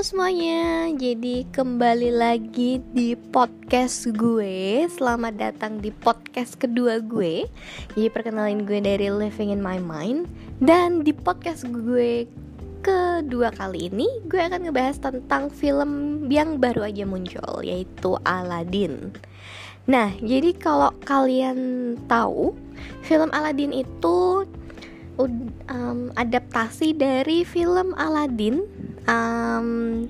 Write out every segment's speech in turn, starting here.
Semuanya, jadi kembali lagi di podcast gue. Selamat datang di podcast kedua gue. Jadi perkenalin gue dari Living in My Mind. Dan di podcast gue kedua kali ini Gue akan ngebahas tentang film yang baru aja muncul Yaitu Aladdin. Nah, jadi kalau kalian tahu Film Aladdin itu um, adaptasi dari film Aladdin um,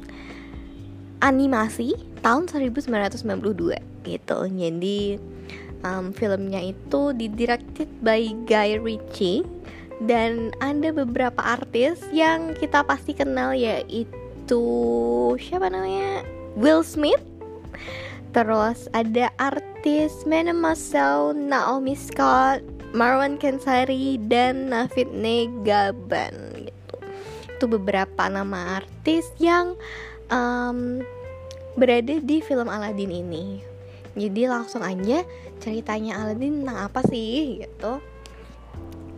animasi tahun 1992 gitu. Jadi um, filmnya itu didirected by Guy Ritchie dan ada beberapa artis yang kita pasti kenal yaitu siapa namanya Will Smith. Terus ada artis Mena Marcel, Naomi Scott, Marwan Kensari dan Navid Negaban. Itu beberapa nama artis yang um, berada di film Aladdin ini. Jadi langsung aja ceritanya Aladdin tentang apa sih gitu.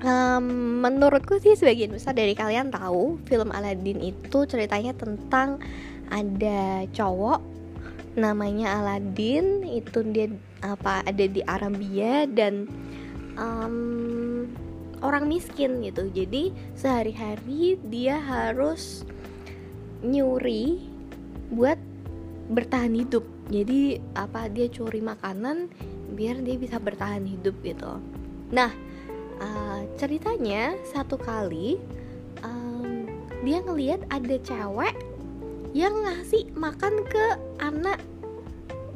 Um, menurutku sih sebagian besar dari kalian tahu film Aladdin itu ceritanya tentang ada cowok namanya Aladdin itu dia apa ada di Arabia dan um, orang miskin gitu. Jadi sehari-hari dia harus nyuri buat bertahan hidup. Jadi apa dia curi makanan biar dia bisa bertahan hidup gitu. Nah uh, ceritanya satu kali um, dia ngelihat ada cewek yang ngasih makan ke anak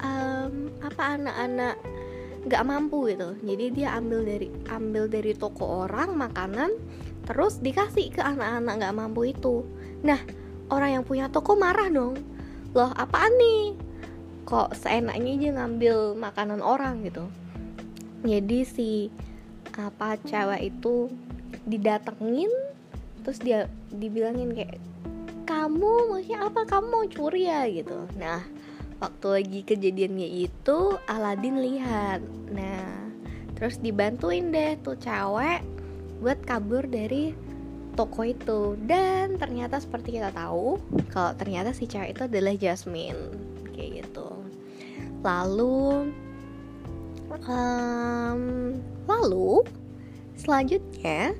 um, apa anak-anak nggak mampu gitu. Jadi dia ambil dari ambil dari toko orang makanan terus dikasih ke anak-anak nggak mampu itu. Nah orang yang punya toko marah dong. Loh apaan nih? Kok seenaknya aja ngambil makanan orang gitu. Jadi si apa cewek itu didatengin terus dia dibilangin kayak kamu maksudnya apa? Kamu mau curi ya? gitu. Nah waktu lagi kejadiannya itu Aladin lihat. Nah terus dibantuin deh tuh cewek buat kabur dari toko itu. Dan ternyata seperti kita tahu kalau ternyata si cewek itu adalah Jasmine. Kayak gitu. Lalu um, lalu selanjutnya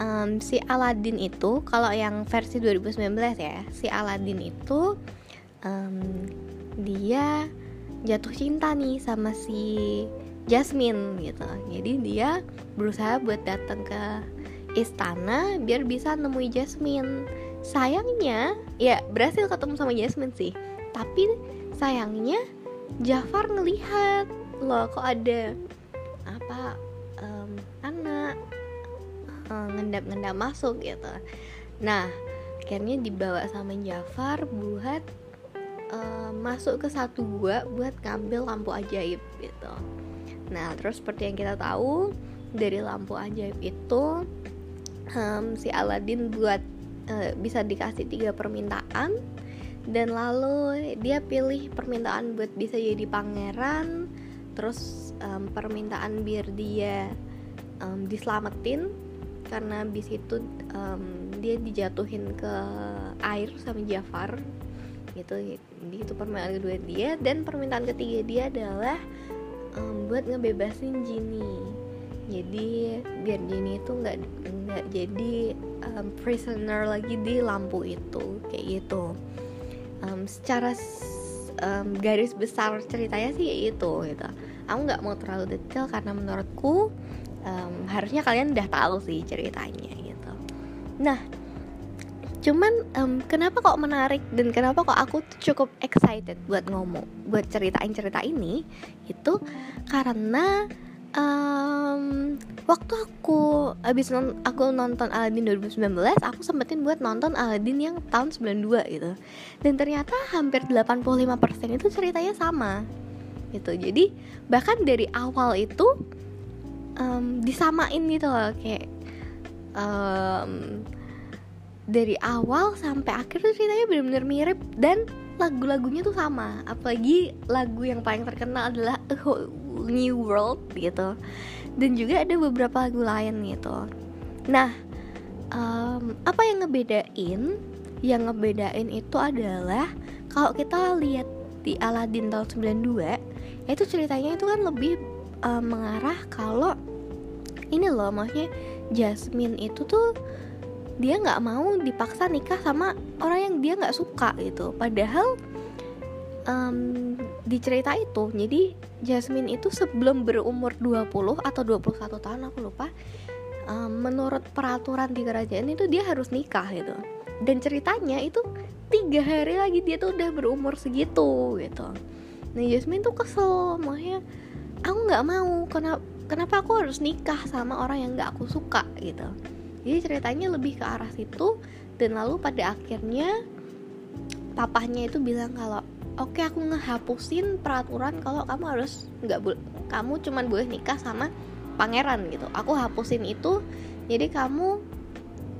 um, si Aladin itu kalau yang versi 2019 ya si Aladin itu um, dia jatuh cinta nih sama si Jasmine gitu. Jadi dia berusaha buat datang ke istana biar bisa nemui Jasmine. Sayangnya ya berhasil ketemu sama Jasmine sih. Tapi sayangnya Jafar ngelihat loh kok ada apa um, anak uh, ngendap-ngendap masuk gitu. Nah akhirnya dibawa sama Jafar buat uh, masuk ke satu gua buat ngambil lampu ajaib gitu. Nah, terus seperti yang kita tahu dari lampu ajaib itu um, si Aladin buat uh, bisa dikasih tiga permintaan dan lalu dia pilih permintaan buat bisa jadi pangeran terus um, permintaan biar dia um, diselamatin karena bis itu um, dia dijatuhin ke air sama Jafar gitu. Jadi itu permintaan kedua dia dan permintaan ketiga dia adalah um, buat ngebebasin Jinny jadi biar Jinny itu nggak nggak jadi um, prisoner lagi di lampu itu kayak gitu. Um, secara um, garis besar ceritanya sih itu gitu aku nggak mau terlalu detail karena menurutku um, harusnya kalian udah tahu sih ceritanya gitu. Nah cuman um, kenapa kok menarik dan kenapa kok aku tuh cukup excited buat ngomong buat ceritain cerita ini itu karena um, waktu aku abis non aku nonton Aladdin 2019 aku sempetin buat nonton Aladdin yang tahun 92 gitu. Dan ternyata hampir 85% itu ceritanya sama gitu. Jadi bahkan dari awal itu um, disamain gitu loh kayak um, dari awal sampai akhir tuh ceritanya benar-benar mirip dan lagu-lagunya tuh sama. Apalagi lagu yang paling terkenal adalah A Whole New World gitu. Dan juga ada beberapa lagu lain gitu. Nah um, apa yang ngebedain? Yang ngebedain itu adalah kalau kita lihat di Aladdin tahun 92 itu ceritanya itu kan lebih uh, mengarah kalau ini loh maksudnya Jasmine itu tuh dia nggak mau dipaksa nikah sama orang yang dia nggak suka gitu. Padahal um, di cerita itu jadi Jasmine itu sebelum berumur 20 atau 21 tahun aku lupa um, menurut peraturan di kerajaan itu dia harus nikah gitu. Dan ceritanya itu tiga hari lagi dia tuh udah berumur segitu gitu. Nah Jasmine tuh kesel makanya aku nggak mau kenapa kenapa aku harus nikah sama orang yang nggak aku suka gitu jadi ceritanya lebih ke arah situ dan lalu pada akhirnya papahnya itu bilang kalau oke aku ngehapusin peraturan kalau kamu harus nggak boleh kamu cuman boleh nikah sama pangeran gitu. Aku hapusin itu jadi kamu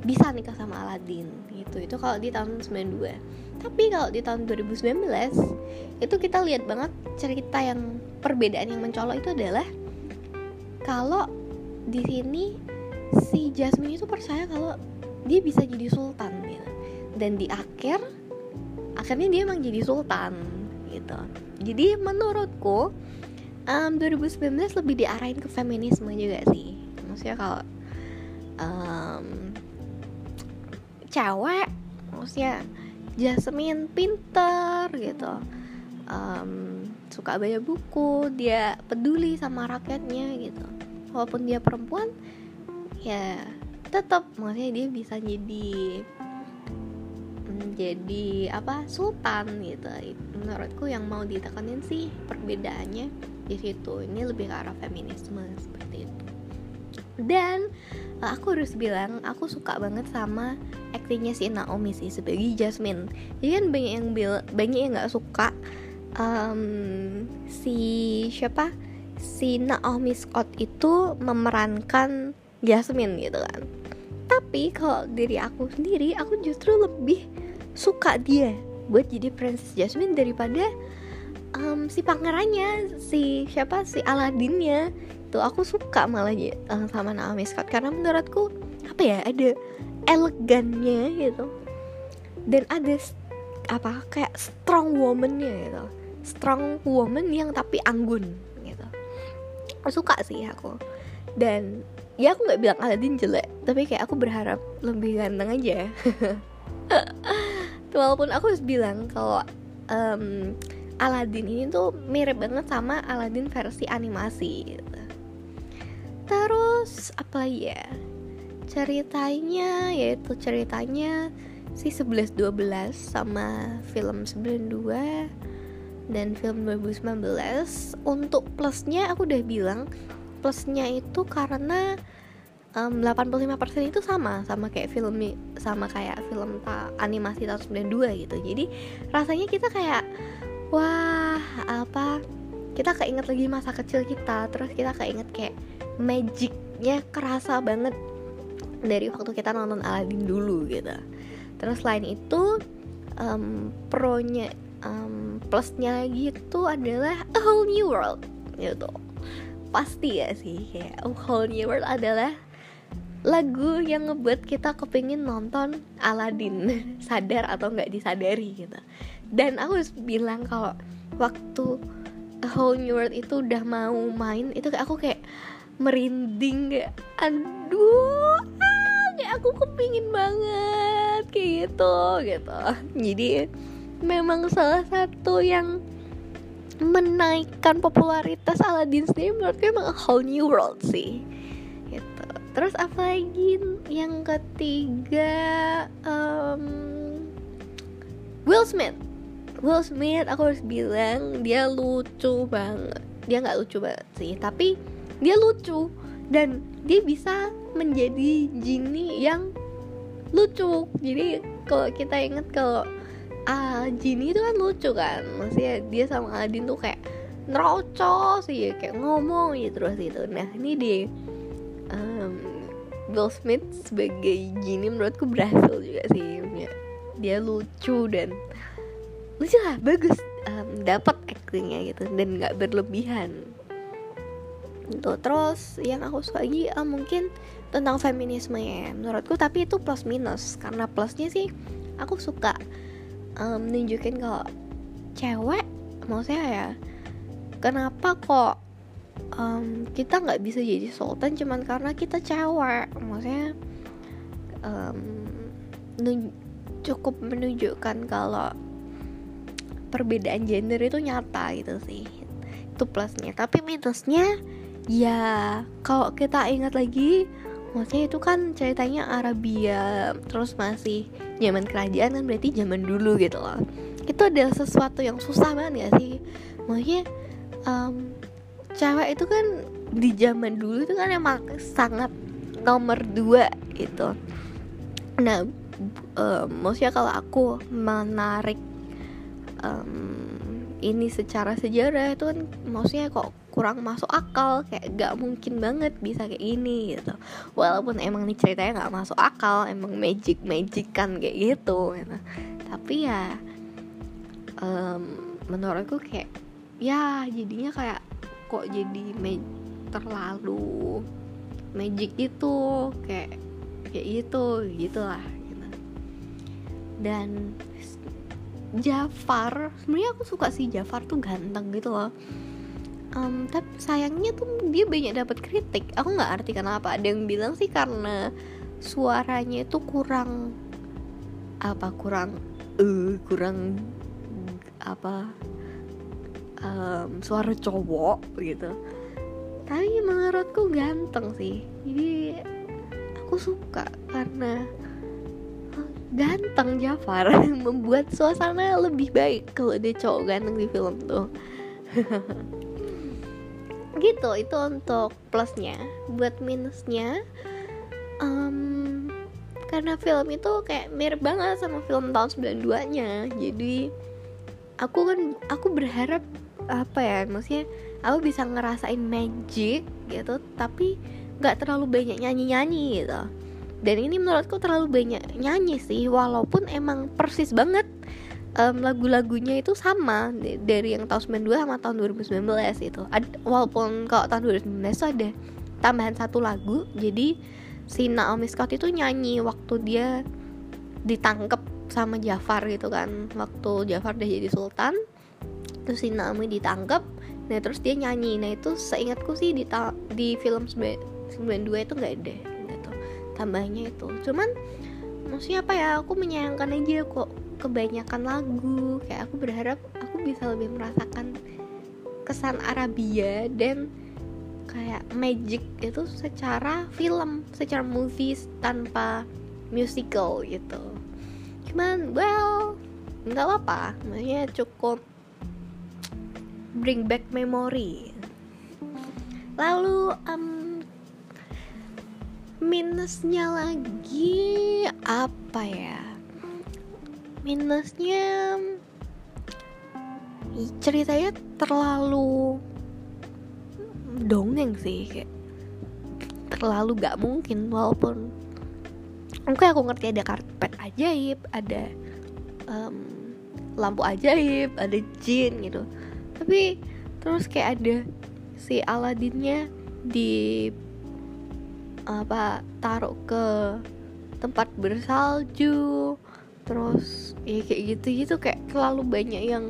bisa nikah sama Aladin gitu. Itu kalau di tahun 92 tapi kalau di tahun 2019 itu kita lihat banget cerita yang perbedaan yang mencolok itu adalah kalau di sini si Jasmine itu percaya kalau dia bisa jadi sultan gitu dan di akhir akhirnya dia emang jadi sultan gitu. Jadi menurutku um, 2019 lebih diarahin ke feminisme juga sih. Maksudnya kalau um, cewek maksudnya Jasmine pinter gitu. Um, suka baca buku dia peduli sama rakyatnya gitu. Walaupun dia perempuan ya tetap maksudnya dia bisa jadi jadi apa sultan gitu. Menurutku yang mau ditekanin sih perbedaannya di situ. Ini lebih ke arah feminisme seperti itu. Dan eh, aku harus bilang aku suka banget sama aktingnya si Naomi sih sebagai Jasmine. Jadi kan banyak yang bil banyak yang nggak suka um, si siapa? Si Naomi Scott itu memerankan Jasmine gitu kan. Tapi kalau diri aku sendiri aku justru lebih suka dia buat jadi Princess Jasmine daripada um, si pangerannya si siapa si Aladinnya tuh aku suka malah uh, sama Naomi Scott. Karena menurutku apa ya ada elegannya gitu. Dan ada apa kayak strong womannya gitu. Strong woman yang tapi anggun gitu. Suka sih aku. Dan ya aku nggak bilang Aladin jelek tapi kayak aku berharap lebih ganteng aja. Walaupun aku harus bilang kalau um, Aladin ini tuh mirip banget sama Aladin versi animasi gitu. Terus apa ya? Ceritanya yaitu ceritanya si 11-12 sama film 92 dan film 2019 untuk plusnya aku udah bilang plusnya itu karena um, 85% itu sama sama kayak film sama kayak film ta animasi tahun 92 gitu. Jadi rasanya kita kayak wah apa kita keinget lagi masa kecil kita. Terus kita keinget kayak magicnya kerasa banget dari waktu kita nonton Aladdin dulu gitu. Terus lain itu um, pronya um, plusnya lagi itu adalah a whole new world gitu pasti ya sih kayak whole new world adalah lagu yang ngebuat kita kepingin nonton Aladdin. Sadar atau nggak disadari gitu. Dan aku bilang kalau waktu a whole new world itu udah mau main itu aku kayak merinding kayak aduh ah, kayak aku kepingin banget kayak gitu gitu. Jadi memang salah satu yang menaikkan popularitas Aladdin sendiri menurutku emang a whole new world sih. Gitu. Terus apa lagi? Yang ketiga um, Will Smith. Will Smith aku harus bilang dia lucu banget. Dia nggak lucu banget sih tapi dia lucu. Dan dia bisa menjadi Genie yang lucu. Jadi kalau kita inget kalau ah Genie itu kan lucu kan. Maksudnya dia sama Aladin tuh kayak nerocos sih kayak ngomong gitu terus itu nah ini dia um, Will Smith sebagai Genie menurutku berhasil juga sih dia, dia lucu dan lucu lah bagus um, dapat actingnya gitu dan nggak berlebihan. Gitu terus yang aku suka lagi uh, mungkin tentang feminisme ya menurutku tapi itu plus minus. Karena plusnya sih aku suka um, nunjukin kalau cewek maksudnya ya kenapa kok um, kita nggak bisa jadi sultan cuman karena kita cewek? Maksudnya um, cukup menunjukkan kalau perbedaan gender itu nyata gitu sih. Itu plusnya. Tapi minusnya ya kalau kita ingat lagi maksudnya itu kan ceritanya Arabia terus masih zaman kerajaan kan berarti zaman dulu gitu loh. Itu adalah sesuatu yang susah banget gak sih? Maksudnya um, cewek itu kan di zaman dulu itu kan emang sangat nomor dua gitu. Nah um, maksudnya kalau aku menarik um, ini secara sejarah itu kan maksudnya kok kurang masuk akal kayak gak mungkin banget bisa kayak ini gitu walaupun emang nih ceritanya gak masuk akal emang magic magic kan kayak gitu, gitu. tapi ya um, menurutku kayak ya jadinya kayak kok jadi terlalu magic itu kayak kayak gitu gitulah gitu. dan Jafar sebenarnya aku suka sih Jafar tuh ganteng gitu loh um, tapi sayangnya tuh dia banyak dapat kritik. Aku nggak arti kenapa ada yang bilang sih karena suaranya itu kurang apa kurang uh, kurang apa um, suara cowok gitu. Tapi menurutku ganteng sih. Jadi aku suka karena ganteng Jafar membuat suasana lebih baik kalau dia cowok ganteng di film tuh gitu itu untuk plusnya. Buat minusnya um, karena film itu kayak mirip banget sama film tahun 92 nya jadi aku kan aku berharap apa ya maksudnya aku bisa ngerasain magic gitu tapi nggak terlalu banyak nyanyi nyanyi gitu. Dan ini menurutku terlalu banyak nyanyi sih walaupun emang persis banget um, lagu-lagunya itu sama dari yang tahun 92 sama tahun 2019 itu Ad, walaupun kalau tahun 2019 itu ada tambahan satu lagu jadi si Naomi Scott itu nyanyi waktu dia ditangkep sama Jafar gitu kan. Waktu Jafar udah jadi sultan terus si Naomi ditangkep nah terus dia nyanyi. Nah itu seingatku sih di di film 92 itu nggak ada tambahnya itu. Cuman maksudnya apa ya aku menyayangkan aja kok kebanyakan lagu. Kayak aku berharap aku bisa lebih merasakan kesan Arabia dan kayak magic itu secara film secara movies tanpa musical gitu. Cuman well nggak apa-apa. Maksudnya cukup bring back memory. Lalu um, minusnya lagi apa ya minusnya ceritanya terlalu dongeng sih kayak terlalu gak mungkin walaupun oke aku ngerti ada karpet ajaib ada um, lampu ajaib ada jin gitu. Tapi terus kayak ada si Aladinnya di apa taruh ke tempat bersalju terus ya kayak gitu gitu kayak terlalu banyak yang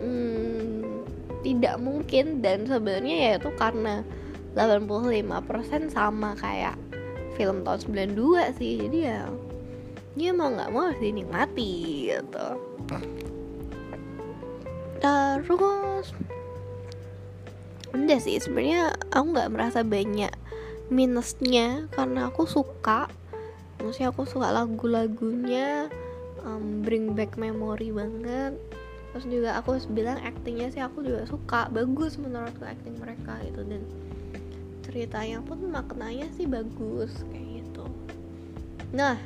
hmm, tidak mungkin. Dan sebenarnya ya itu karena 85% sama kayak film tahun 92 sih. Jadi ya ya mau nggak mau harus dinikmati gitu. Terus udah sih. Sebenarnya aku nggak merasa banyak minusnya karena aku suka maksudnya aku suka lagu-lagunya um, bring back memory banget. Terus juga aku bilang actingnya sih aku juga suka bagus menurutku acting mereka gitu. Dan ceritanya pun maknanya sih bagus kayak gitu. Nah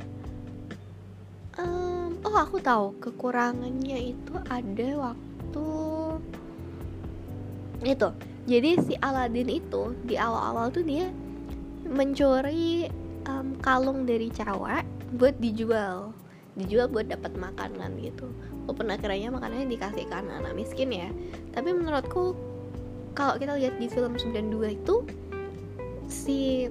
um, oh aku tahu kekurangannya itu ada waktu itu. Jadi si Aladin itu di awal-awal tuh dia mencuri um, kalung dari cewek buat dijual. Dijual buat dapat makanan gitu. Walaupun akhirnya makanannya dikasih ke anak-anak miskin ya. Tapi menurutku kalau kita lihat di film 92 itu si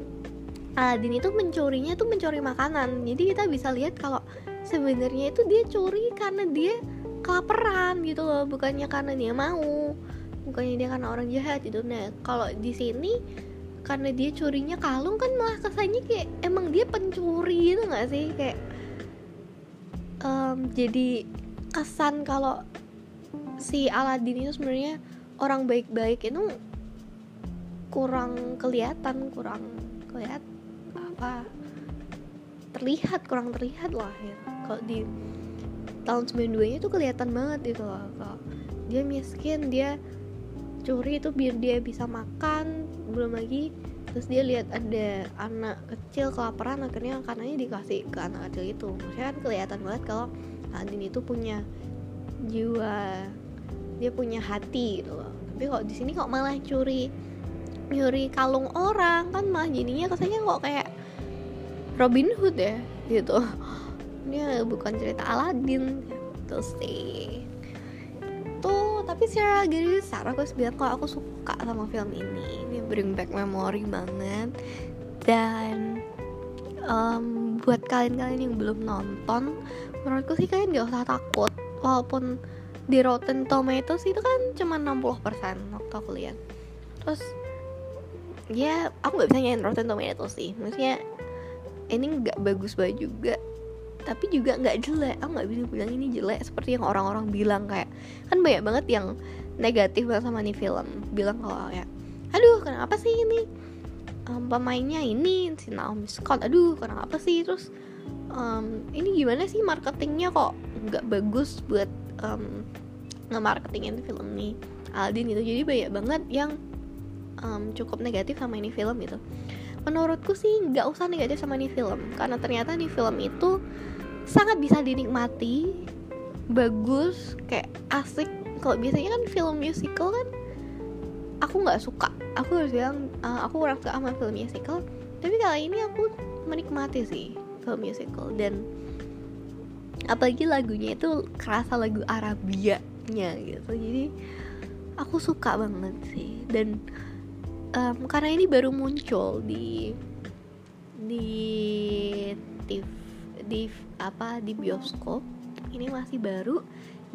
Aladin itu mencurinya tuh mencuri makanan. Jadi kita bisa lihat kalau sebenarnya itu dia curi karena dia kelaparan gitu loh. Bukannya karena dia mau bukannya dia karena orang jahat gitu. Nah kalau di sini karena dia curinya kalung kan malah kesannya kayak emang dia pencuri gitu nggak sih? Kayak um, jadi kesan kalau si Aladin itu sebenarnya orang baik-baik itu kurang kelihatan kurang kelihatan apa terlihat kurang terlihat lah ya. Kalau di tahun 92 nya itu kelihatan banget gitu loh kalau dia miskin dia curi itu biar dia bisa makan belum lagi terus dia lihat ada anak kecil kelaparan akhirnya makanannya dikasih ke anak kecil itu. Maksudnya kan kelihatan banget kalau Andin itu punya jiwa dia punya hati gitu loh. Tapi kok di sini kok malah curi nyuri kalung orang kan malah jadinya kesannya kok kayak Robin Hood ya gitu. Ini bukan cerita Aladin gitu sih tapi secara garis besar aku bilang kalau aku suka sama film ini. Ini bring back memory banget. Dan um, buat kalian-kalian yang belum nonton menurutku sih kalian gak usah takut. Walaupun di Rotten Tomatoes itu kan cuma 60% waktu aku lihat. Terus ya aku nggak bisa nyanyiin Rotten Tomatoes sih. Maksudnya ini nggak bagus banget juga tapi juga nggak jelek. Aku nggak bisa bilang ini jelek seperti yang orang-orang bilang kayak kan banyak banget yang negatif banget sama nih film. Bilang kalau ya aduh kenapa sih ini um, pemainnya ini si Naomi Scott? Aduh kenapa sih? Terus um, ini gimana sih marketingnya kok nggak bagus buat um, nge-marketingin film nih Aldin gitu. Jadi banyak banget yang um, cukup negatif sama ini film gitu. Menurutku sih nggak usah negatif sama ini film karena ternyata nih film itu sangat bisa dinikmati bagus kayak asik. Kalau biasanya kan film musical kan aku nggak suka. Aku harus bilang uh, aku kurang suka sama film musical. Tapi kali ini aku menikmati sih film musical dan apalagi lagunya itu kerasa lagu Arabia nya gitu. Jadi aku suka banget sih. Dan um, karena ini baru muncul di di TV, di apa di bioskop ini masih baru.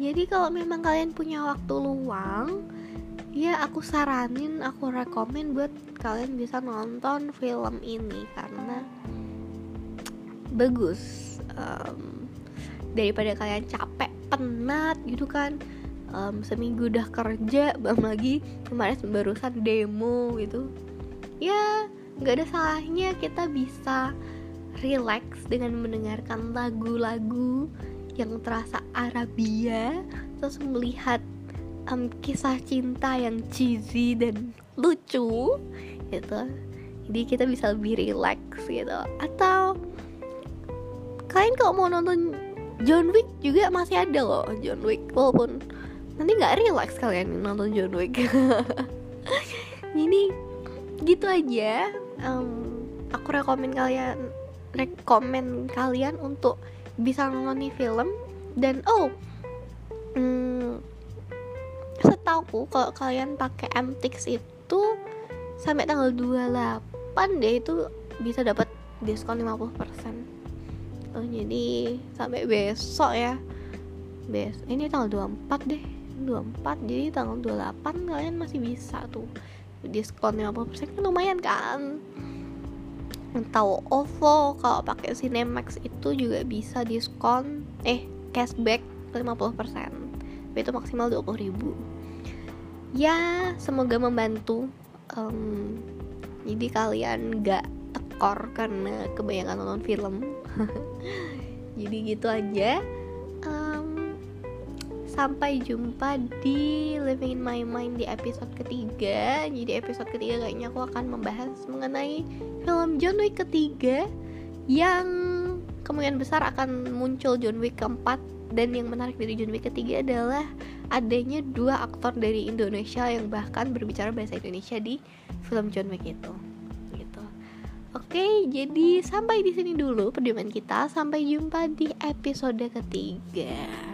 Jadi kalau memang kalian punya waktu luang ya aku saranin aku rekomen buat kalian bisa nonton film ini karena bagus. Um, daripada kalian capek penat gitu kan. Um, seminggu udah kerja belum lagi kemarin barusan demo gitu. Ya nggak ada salahnya kita bisa relax dengan mendengarkan lagu-lagu yang terasa Arabia terus melihat um, kisah cinta yang cheesy dan lucu gitu. Jadi kita bisa lebih relax gitu. Atau kalian kalau mau nonton John Wick juga masih ada loh John Wick walaupun nanti nggak relax kalian nonton John Wick. Jadi gitu aja. Um, aku rekomen kalian rekomen kalian untuk bisa nonton film. Dan oh hmm, setahu kalau kalian pakai MTX itu sampai tanggal 28 deh itu bisa dapat diskon 50% oh, jadi sampai besok ya. Bes ini tanggal 24 deh. 24 jadi tanggal 28 kalian masih bisa tuh diskon 50% kan lumayan kan tahu OVO kalau pakai Cinemax itu juga bisa diskon eh cashback 50% tapi itu maksimal 20 ribu. Ya semoga membantu. Um, jadi kalian gak tekor karena kebanyakan nonton film. Jadi gitu aja sampai jumpa di Living in My Mind di episode ketiga jadi episode ketiga kayaknya aku akan membahas mengenai film John Wick ketiga yang kemungkinan besar akan muncul John Wick keempat dan yang menarik dari John Wick ketiga adalah adanya dua aktor dari Indonesia yang bahkan berbicara bahasa Indonesia di film John Wick itu gitu. Oke, jadi sampai di sini dulu perjumpaan kita. Sampai jumpa di episode ketiga.